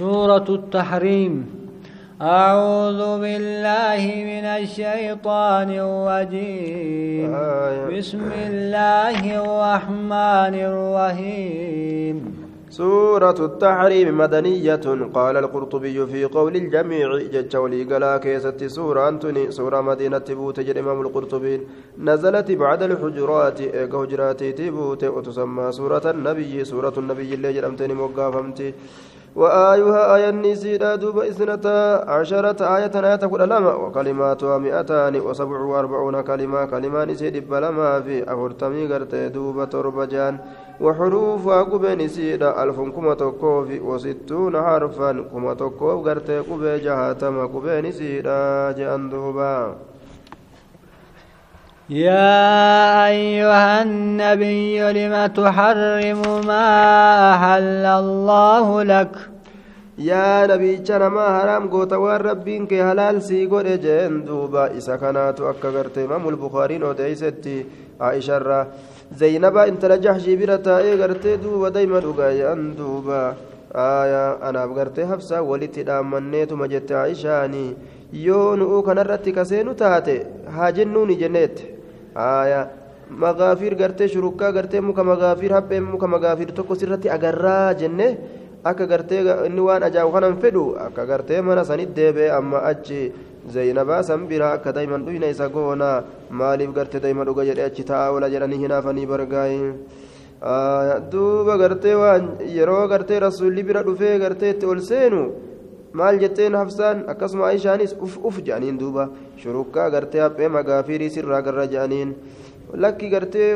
سورة التحريم. أعوذ بالله من الشيطان الرجيم. آية. بسم الله الرحمن الرحيم. سورة التحريم مدنية. قال القرطبي في قول الجميع جج ولي قلا كيست سورة أنتني سورة مدينة بوت الإمام القرطبي. نزلت بعد الحجرات حجرات تبوت وتسمى سورة النبي سورة النبي اللي جرمتني موقافمتي وآيها آية النسيرة دوب إثنتا عشرة آية آية كل لما وكلماتها مئتان وسبع وأربعون كلمة كلمة نسيد بلما في أفرتمي قرت دوب تربجان وحروفها قبي نسيرة ألف كما تكوف وستون حرفا كما تكوف قرت قبي جهاتم قبي نسيرة جان دوبا يا أيها النبي لم تحرم ما أحل الله لك؟ يا نبي جنا ما حرام قوت وربين كهلال سيقول جين دوبا. إسا كانت أكبرت إمام البخاري نودي ستي. عائشة را زينبا انت لجح جبيرة إغرت دوبا. دايما أغايا دوبا. آية أنا أغرت حفصة ولتي دامنيت مجت عائشاني يون أوكا نرتك سينو تاتي. هاجنوني جنيت. Aya magaafiir gartee shurukkaa gartee muka magaafiir hapheen muka magaafiir tokko sirratti agarraa jenne akka gartee inni waan ajaa'ibu kanan fedhu akka gartee mana sanit deebi'e amma achi zaynabaa san bira akka dayman dhuyna isa goona maaliif gartee dayma dhuga jedhe achi taa'aa ola jedhanii hinaafanii bargaayi duuba gartee waan yeroo gartee rasuulli bira dhufee gartee itti ol maal jetteen hafsaan akkasuma aishaanis uf uf jedhaniin duuba shurukkaa gartee haphee magaafiirii sirraa garra jedhaniin lakki gartee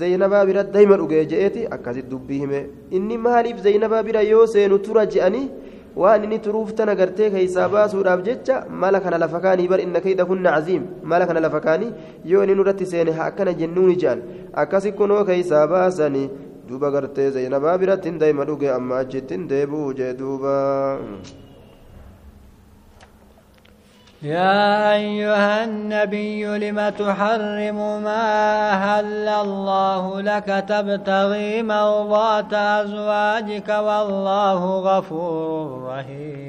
zaynabaa bira dayma dhugee je'eeti akkasit dubbii hime inni maaliif zaynabaa bira yoo seenu tura je'anii waan inni turuuf tana gartee keeysaa baasuudhaaf jecha mala kana lafa kaanii bar inna kayda kunna caziim mala kana lafa kaanii yoo inni nurratti seene haa akkana jennuuni je'an akkasi kunoo keeysaa baasanii duuba gartee zaynabaa biratti hin dayma dhuge amma achitti hin deebi'u jee duuba يا أيها النبي لم تحرم ما أهل الله لك تبتغي مرضات أزواجك والله غفور رحيم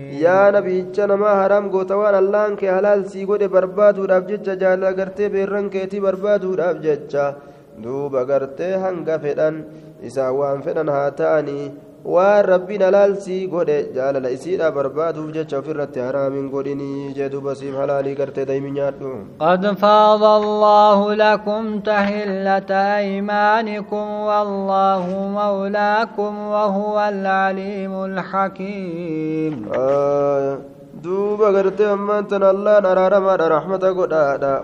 nabicha namaa haraam goota waan allaan kee halaal sii godhe barbaaduudhaaf jecha jaalala gartee beerran keetii barbaaduudhaaf jecha duuba gartee hanga fedhan isaan waan fedhan haa ta'anii waan rabbiin halaal sii godhe jaalala isiidha barbaaduuf jecha ofirratti haraamin godhinii jee duuba siif halaalii gartee daymi nyaadhu قد فرض الله لكم تحلة أيمانكم والله مولاكم وهو العليم الحكيم آه. دوبا غرتي أمان الله نرارما رحمة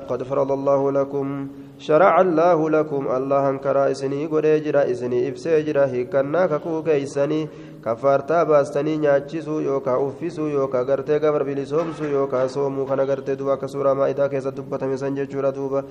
قد فرض الله لكم شرع الله لكم. الله انكرا إسني غدي جرا إسني إبسي جرا هيكنا ككو كيسني. كفارتا باستني نياچيسو يوكا اوفيسو يوكا غرتي غبر بلسومسو يوكا سومو كنا غرتي دوبا كسورا مائدا كيسا دبتمي سنجچورا دوبا.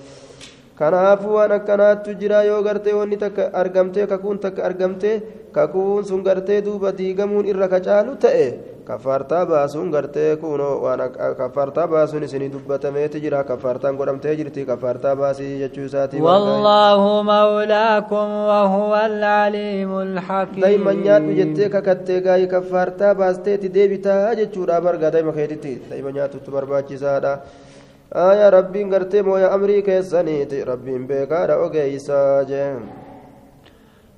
Kanaafuu waan akkanaattu jira yoo gartee wanni takka argamtee kakuun takka argamtee kakuun sun gartee duuba diigamuun irra kacaalu ta'e kafaartaa baasuun gartee kunoo waan kafaartaa baasuun isinii dubbatameeti jira kafaartaan godhamtee jirti kafaartaa baasii jechuu isaati والله مولاكم وهو العليم الحكيم daa'imman nyaadhu jettee kakattee gaa'ii kafaartaa baasteeti deebitaa jechuudha barga daa'ima keetitti daa'ima nyaatutti barbaachisaadha. آية ربين قرتي مويا أمري كيسانيتي ربين بيكارا أوغيسا جيم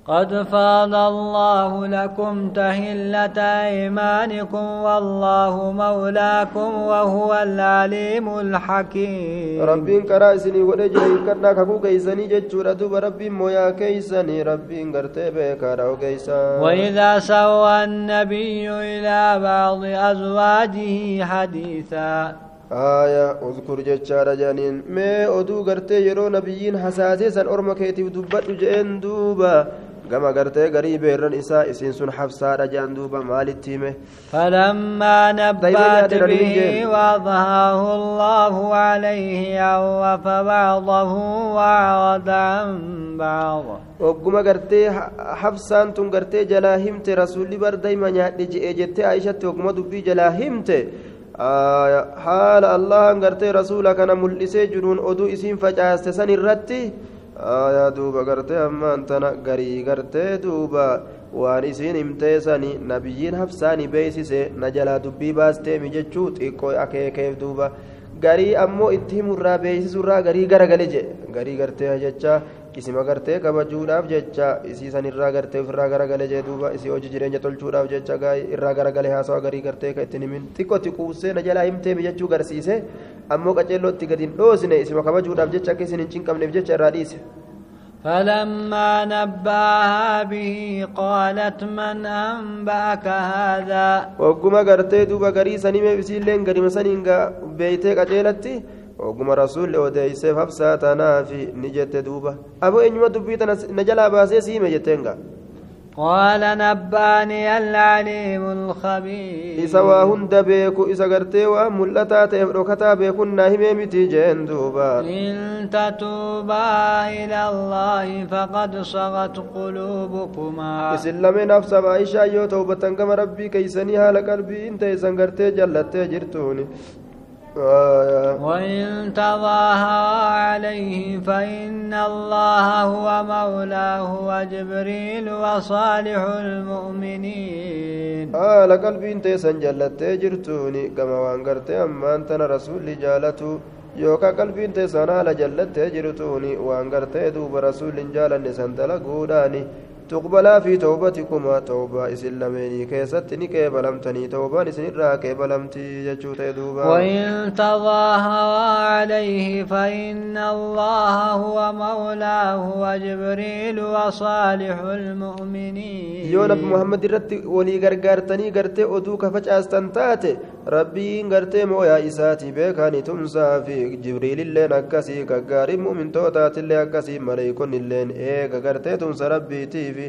قد فرض الله لكم تهلة أيمانكم والله مولاكم وهو العليم الحكيم. ربين كرا إسني ودجري كنا كاكو كيساني جتشورا دوبا ربين مويا كيساني ربين قرتي بيكارا أوغيسا وإذا سوى النبي إلى بعض أزواجه حديثا آية اذكر جتشارا جانين مي أدو قرتي يرو نبيين حساسيسا أرما كيتي دبت جئن دوبا gama gartee garii beerran isaa isiin sun habsaadha jedhan duuba maalitti hime فلما نبأت به وأظهره الله عليه عرف بعضه وأعرض عن بعض gartee habsaan tun gartee jalaa himte rasuulli bar dayma nyaadhe je'e jettee aishatti ogguma dubbii jalaa himte haala allahan gartee rasuula kana mul'isee jiruun oduu isiin facaaste san irratti? Duuba gartee ammaan tana garii gartee duuba. Waan isiin himteessani nabiyyiin hafsaani beeksise na jalaa dubbii baasteemi jechuu xiqqoo akeekeef duuba. Garii ammoo itti himurraa beeksisurraa garii garagale jedhe garii gartee jecha isima gartee kabajuudhaaf jecha isii sanirraa gartee ofirraa garagale jee duuba isii hojii jireenya tolchuudhaaf jecha irraa garagale haasawa garii gartee ka ittiin himin xiqqootti quusee na jalaa himteemi jechuu garsiise ammoo qaceelloo itti gadi hin dhoosine isima kabajuudhaaf jecha akka isin hin cinqabneef jecha irraa dhiise. فلما نباها به قالت من أنبأك هذا وقم قرتي دوبا قريسا نمي بسيلين قريما سنينغا بيتي قتيلتي وقم رسول وديسيف حفصة تنافي نجت دوبا أبو إنما دبيتا نجلا باسي سيمي جتنغا قال نباني العليم الخبير إسا هند بيكو إسا قرتي وملتا تفركتا بيكو ناهمي متي جين دوبا إن تتوبا إلى الله فقد صغت قلوبكما إسلامي نفس عائشة يو توبة كما ربي كيسني هال قلبي انت إسا قرتي جلتي جرتوني وإن تظاهر عليه فإن الله هو مولاه وجبريل وصالح المؤمنين آه قلبي انت سنجلت جرتوني كما وانقرت أما أنت رسول جالته يوكا قلبي انت سنة لجلت جرتوني وانقرت دوب رسول جالني سندل قوداني تقبلا في توبتكما توبة إسلاميني كيست نكيبلمتني توبة إسنرا كيبلمتي يجوت دوبا وإن تظاهر عليه فإن الله هو مولاه وجبريل وصالح المؤمنين يو نبي محمد رت ولي غرغرتني غرتي أدو كفج أستنتات ربي غرتي مويا إساتي بيكاني تمسا في جبريل اللين أكسي كغاري مؤمن توتات اللي أكسي مليكون اللين إيه غرتي تمسا ربي تي fi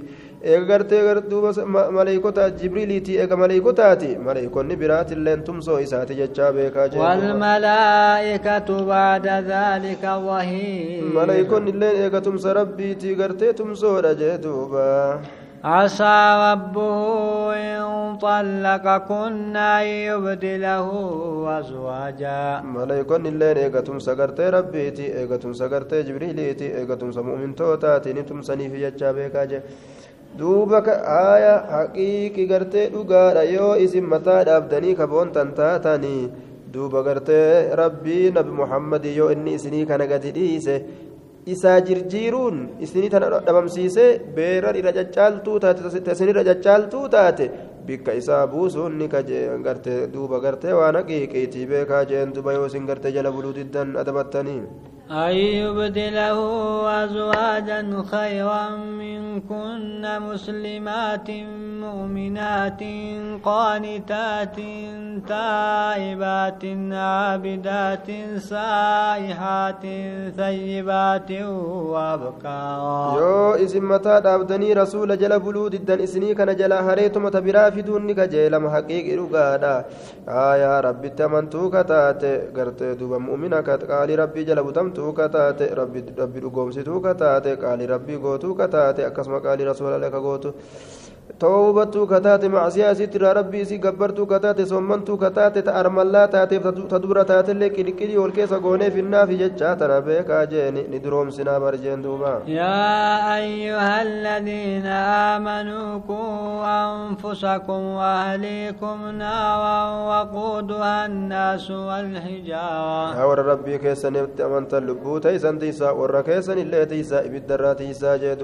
eega gartee duuba maleeykota jibriiliiti eega maleeykotaati maleeykonni biraatilleen tumsoo isaati jechaa beekaa ذلك ظهير ملائكون اللين ايغا تمس ربيتي غرتي تمسو رجيتوبا عسى ربه إن طلقكن أن يبدله أزواجا ملائكون اللين إيغا تمسا غرتي ربيتي إيغا تمسا غرتي جبريليتي إيغا تمسا مؤمن توتاتي نتمسني في جتشا بيكاجي duuba aaya haqiiqi gartee dhugaadha yoo isin mataa dhaabdanii kaboontan taatanii duuba gartee rabbii nabi muhammadii yoo inni isinii kana gadi dhiise isaa jirjiiruun isinii tana dhabamsiisee beeran irra caccaaltuu taate isinirra caccaaltuu taate bikka isaa buusuun ni gartee duuba gartee waan haqiiqiitii beekaa jeen duba yoo isin gartee jala buluu diddan adabattanii أن يبدله أزواجا خيرا منكن مسلمات مؤمنات قانتات تائبات عابدات سائحات ثيبات وأبكارا. يو اسم متى دابدني رسول جل بلود الدن إسني كان جل هريتم تبرا في دون كجيل حقيقي رغادا آيا ربي تمنتو كتات غرت دوب مؤمنة قال ربي جل بتم gootuu kataate rabbi dhugoomsituu kataate qaalii rabbii gootuu kataate akkasuma qaalii rasuula ka gootu isitti irraa rabbii isii gabbartuu kataate sommantuu kataate ta armallaa taateef ta dubra taatellee qiliqilii ol keessa goonee finnaafi jechaa tana beekaa jeeni ni duroomsinaa barjeen duuba yaa ayyuha alladhiina aamanuu quu anfusakum waahliikum naaran waquuduha annaasu walhijaara yaa warra rabbii keessanitti amantan lubbuu teeysan tiisaa warra keessan illee tiisaa ibiddarraa tiisaa jee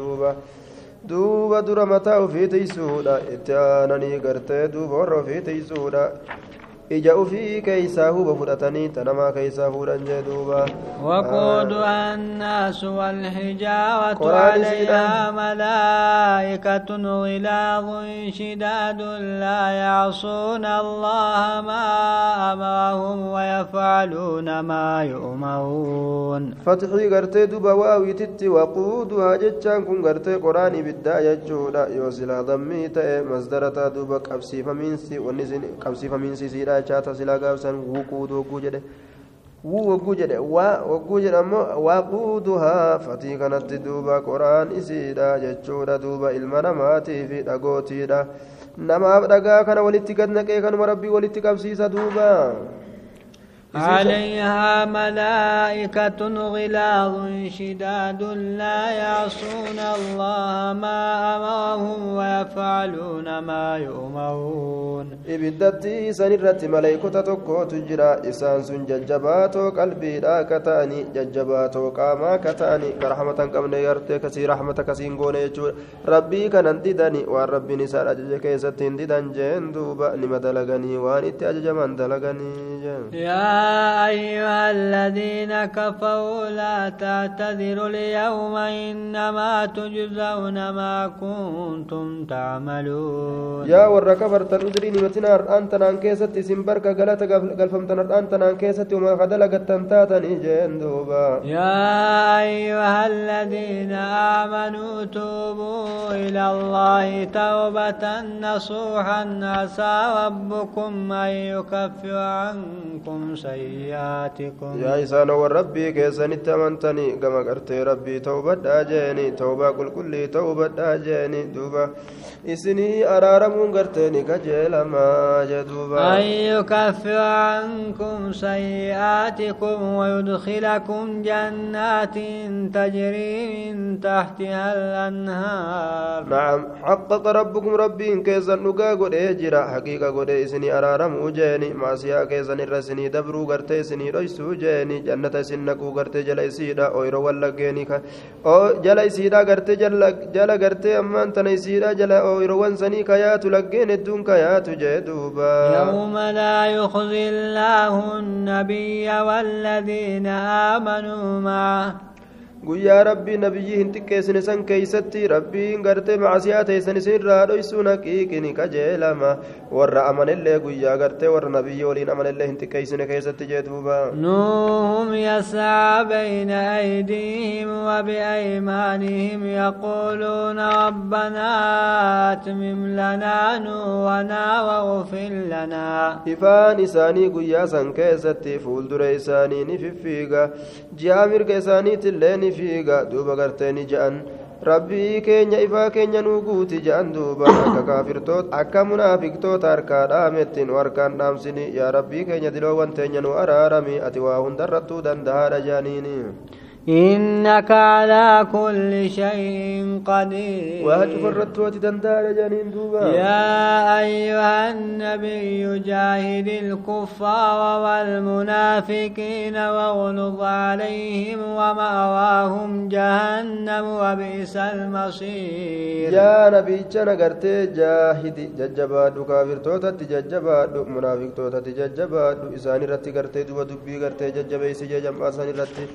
duuba dura mataa ofii tiisuudha itti aananii gartee duuba warra ofii tiisuudha ija ufii keeysaa huba fudhatanii tanamaa keeysaa fuudhan jee duuba. وقودها الناس والحجارة عليها ملائكة غلاظ شداد لا يعصون الله ما أمرهم ويفعلون ما يؤمرون فتحي غرتي دوبا واوي تتي وقودها جتشان كن غرتي قراني بالداية جودا يوسلا ضمي تأي مصدرتا دوبا قبسي فمينسي ونسين قبسي فمينسي سيدا chaata silaa gaafsan wuquudu wagguu jedhe wuu wagguu jedhe wagguu jedhe ammoo waaquuduhaa fatii kanatti duuba qoraan isiidha jechuudha duuba ilma namaatii fi dhagootiidha namaaf dhagaa kana walitti gad naqee kanuma rabbii walitti qabsiisa duuba عليها ملائكة غلاظ شداد لا يعصون الله ما أمرهم ويفعلون ما يؤمرون. إبدت سنرة ملائكة تكوت جرا إسانس ججبات قلبي لا كتاني ججبات قاما كتاني. كرحمة كم نيرتي كسي رحمة كسين قوني ربي كان انددني والرب نسال أججك يستنددن جندوب نمدلغني وانت أججمان دلغني جن. يا أيها الذين كفروا لا تعتذروا اليوم إنما تجزون ما كنتم تعملون. يا ور كفرت ندري نمتنا أنت نان كيست سنبرك قالت قلفمتنا أنت نان كيست وما خدلقت تنتاتني جين دوبا. يا أيها الذين آمنوا توبوا إلى الله توبة نصوحا عسى ربكم أن يكفر عنكم سيئا سيئاتكم. يا إسان والربي كيسن التمنتني كما قرت ربي توبة داجيني. توبة كل كل توبة داجيني. دوبا إسني أرارمون قرتني كجيل ما جدوبا أن يكفر عنكم سيئاتكم ويدخلكم جنات تجري من تحتها الأنهار. نعم. حقق ربكم ربي كيسن نقا قد حقيقة قد إسني أرارم وجيني معصية كيسن الرسني دبرو. Gartee isinii dhoysuu jeeni jannata isin naquu gartee jala isiidha ooyiroo wallaggeeni jala isiidha gartee jala gartee ammaan tana isiidha jala ooyiroowwan sanii kayaatu laggeen hedduun kayaatu jee duuba يوم لا يخزي الله النبي والذين آمنوا معه guyyaa rabbii nabiyyii hin xiqqeessine san keeysatti rabbiin gartee macasiyaa teeysan isinirraa dhoysuu naqiiqini qajeelama warra amanellee guyyaa gartee warra nabiyyii waliin amanellee hin xiqqeeysine keessatti jee duuba nuuhum yascaa bayna aydiihim وبأيمانهم يقولون ربنا أتمم لنا نورنا واغفر لنا إفان إساني قياسا كيستي فول دري إساني نففيقا جامر كيساني تلين fiiga duuba gartee ni ja'an rabbii keenya ifaa keenya nuu guuti ja'an duuba akka kaafirtoota akka munaafiqtoota harkaa dhaamettiin harkaan dhaamsini yaa rabbii keenya diloowwan teenya nu araarami ati waa hundarrattuu dandahaadha jaaniini إنك على كل شيء قدير يا أيها النبي جاهد الكفار والمنافقين واغلظ عليهم ومأواهم جهنم وبئس المصير يا نبي جانا قرتي جاهد ججباد كافر توتا تججباد منافق توتا تججباد إساني رتي قرتي دوبا دبي قرتي ججبيسي ججم آساني رتي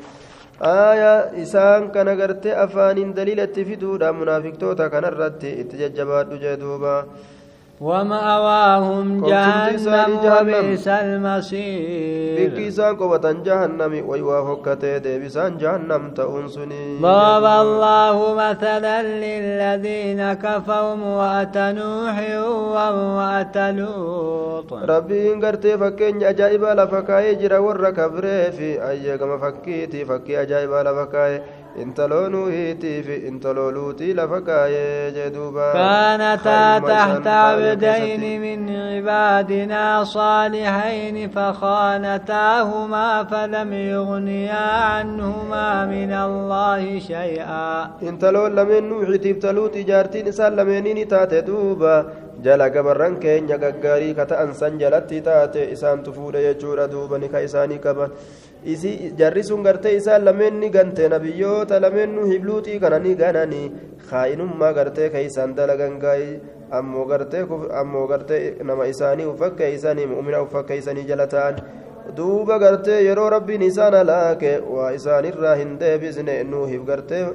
isaan kana gartee afaaniin daliilatti fiduudha munaafiqtoota kanarratti itti jajjabaadhu jee duuba ومأواهم جهنم وبئس المصير. بكيسان قوة جهنم ويوافقت ديبسان جهنم تأنسني ضرب الله مثلا للذين كفروا وأتى نوح وأتى لوط. ربي قرت فكين أجائب لفكاي جرى ور في أي كما فكيتي فكي أجائب لفكاي intaloo nuuhiitii fi intaloo luutii lafa kaayee jee duuba كانتا تحت عبدين من عبادنا صالحين فخانتاهما فلم يغنيا عنهما من الله شيئا. انتلو لمن نوحيتيف تلوتي جارتين إسان لمنين تاتي دوبا. jala gabarran keenya gaggaarii ka ta'an san jalatti taate isaantu fuudha jechuudha duuba ni ka isaanii qaban jarri sun gartee isaan lameen ni gante. Nabiyyoota lameen nu hibluuxii kana ni gananii. Kaa'inummaa gartee keeysaan dalagan gaa'ii ammoo gartee ammoo gartee nama isaanii ufakkeeysanii mu'mina ufakkeeysanii jala ta'an. Duuba gartee yeroo rabbiin isaan alaake waa isaanirraa hin deebisne. Nuuhif gartee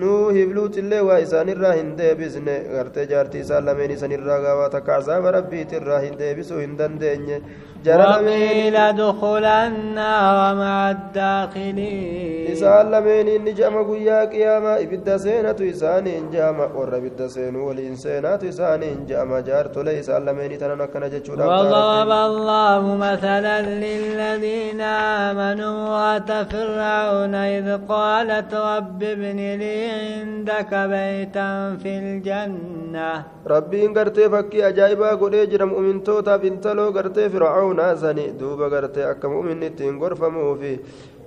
nuuhif luuxillee waa isaanirraa hin deebisne. Gartee jaartii isaan lameen isanirraa gaawaa takka azaaba rabbiitirraa hin deebisuu hin dandeenye وقيل ادخل النار مع الداخلين. إسان لمن إن جامع قيا قياما إبدا سينة إسان إن جامع ور إبدا سين ولين سينة إسان إن جامع. جارت لي إسان لمن تنانا كان جتشودا وضرب الله مثلا للذين آمنوا وأت فرعون إذ قالت رب ابن لي عندك بيتا في الجنة. ربين قرتي فكي أجايبا قد يجرم مؤمن توتا بنتلو قرتي فرعون. سني دوبا قرتي أكا مؤمن نتين غرفمو في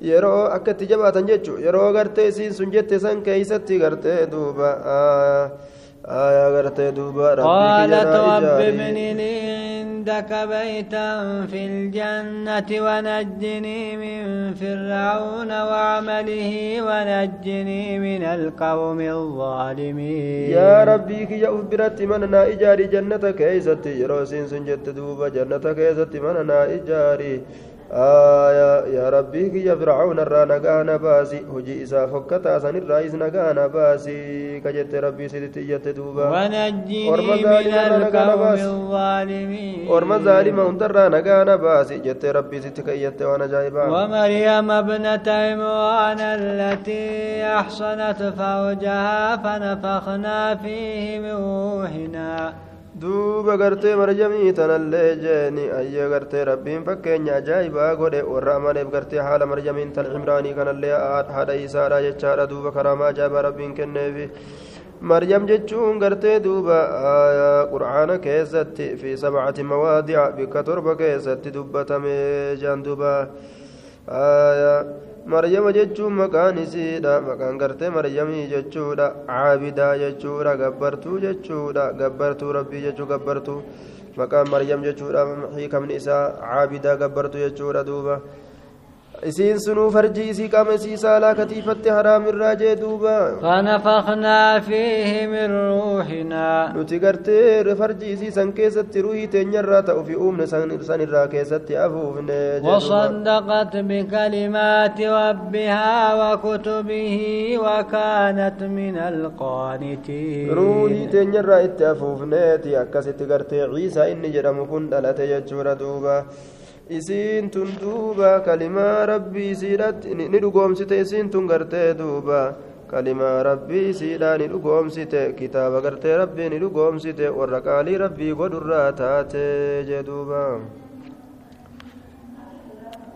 yeroo akka itti jabaatan jechuun yeroo gartee isiin sun jette san keeysatti gartee duuba دوبا قالت رب ابن لي عندك بيتا في الجنة ونجني من فرعون وعمله ونجني من القوم الظالمين. يا ربي كي برت مننا إجاري جنتك كيستي يروسين سنجت دوبا جنتك كيستي مننا إجاري. آية يا ربي كي فرعون الرا نغانا باسي. هجي إسا فكتا سن الرئيس نغانا باسي. كجت ربي سيدتي جت دوبا ونجني من القوم الظالمين ورما ظالم نغانا باسي جت ربي سيدتي كيت وأنا جايبا ومريم ابنة عمران التي أحصنت فرجها فنفخنا فيه من روحنا duuba gartee marjamii tanallee jeeni ayya gartee rabbiin fakkeenya ajaa'ibaa godhe warra amaneef gartee haala marjamiin tan cimraanii kanallee haadha isaadha jechaadha duuba karaama ajaa'ibaa rabbiin kenneefi مريم جتشون قرتي دوبا آية قرآن كيست في سبعة مواضع بكتربة كيست دبة جان دوبا آية maryama jechuun maqaan isiidha maqaan gartee maryamii jechuudha caabidaa jechuudha gabbartuu jechuudha gabbartuu rabbii jechuu gabbartuu maqaan maryam jechuudha hiikamni isaa caabidaa gabbartuu jechuudha duuba isiin sunuu farjii isii qaama isii saalaa katiifatti haraam irraa jee duuba fanafaknaa fiihi min ruuxinaa nuti gartee farjii isii san keessatti ruhii teenyarraa ta'u fi uumne san irraa keessatti afuufne وصدقت بكلمات ربها وكتبه وكانت من القانتين روحي تeenyarraa itti afuufneeti akkasitti gartee ciisaa inni jedhamu kun dhalate jechuudha duuba isiin tun duuba kalimaa rabbii isiidhatti ni dhugoomsite isiin tun gartee duuba. Kalimaa rabbii isiidhaa ni dhugoomsite kitaaba gartee rabbii ni dhugoomsite warra qaalii rabbii godhurraa taate jee duuba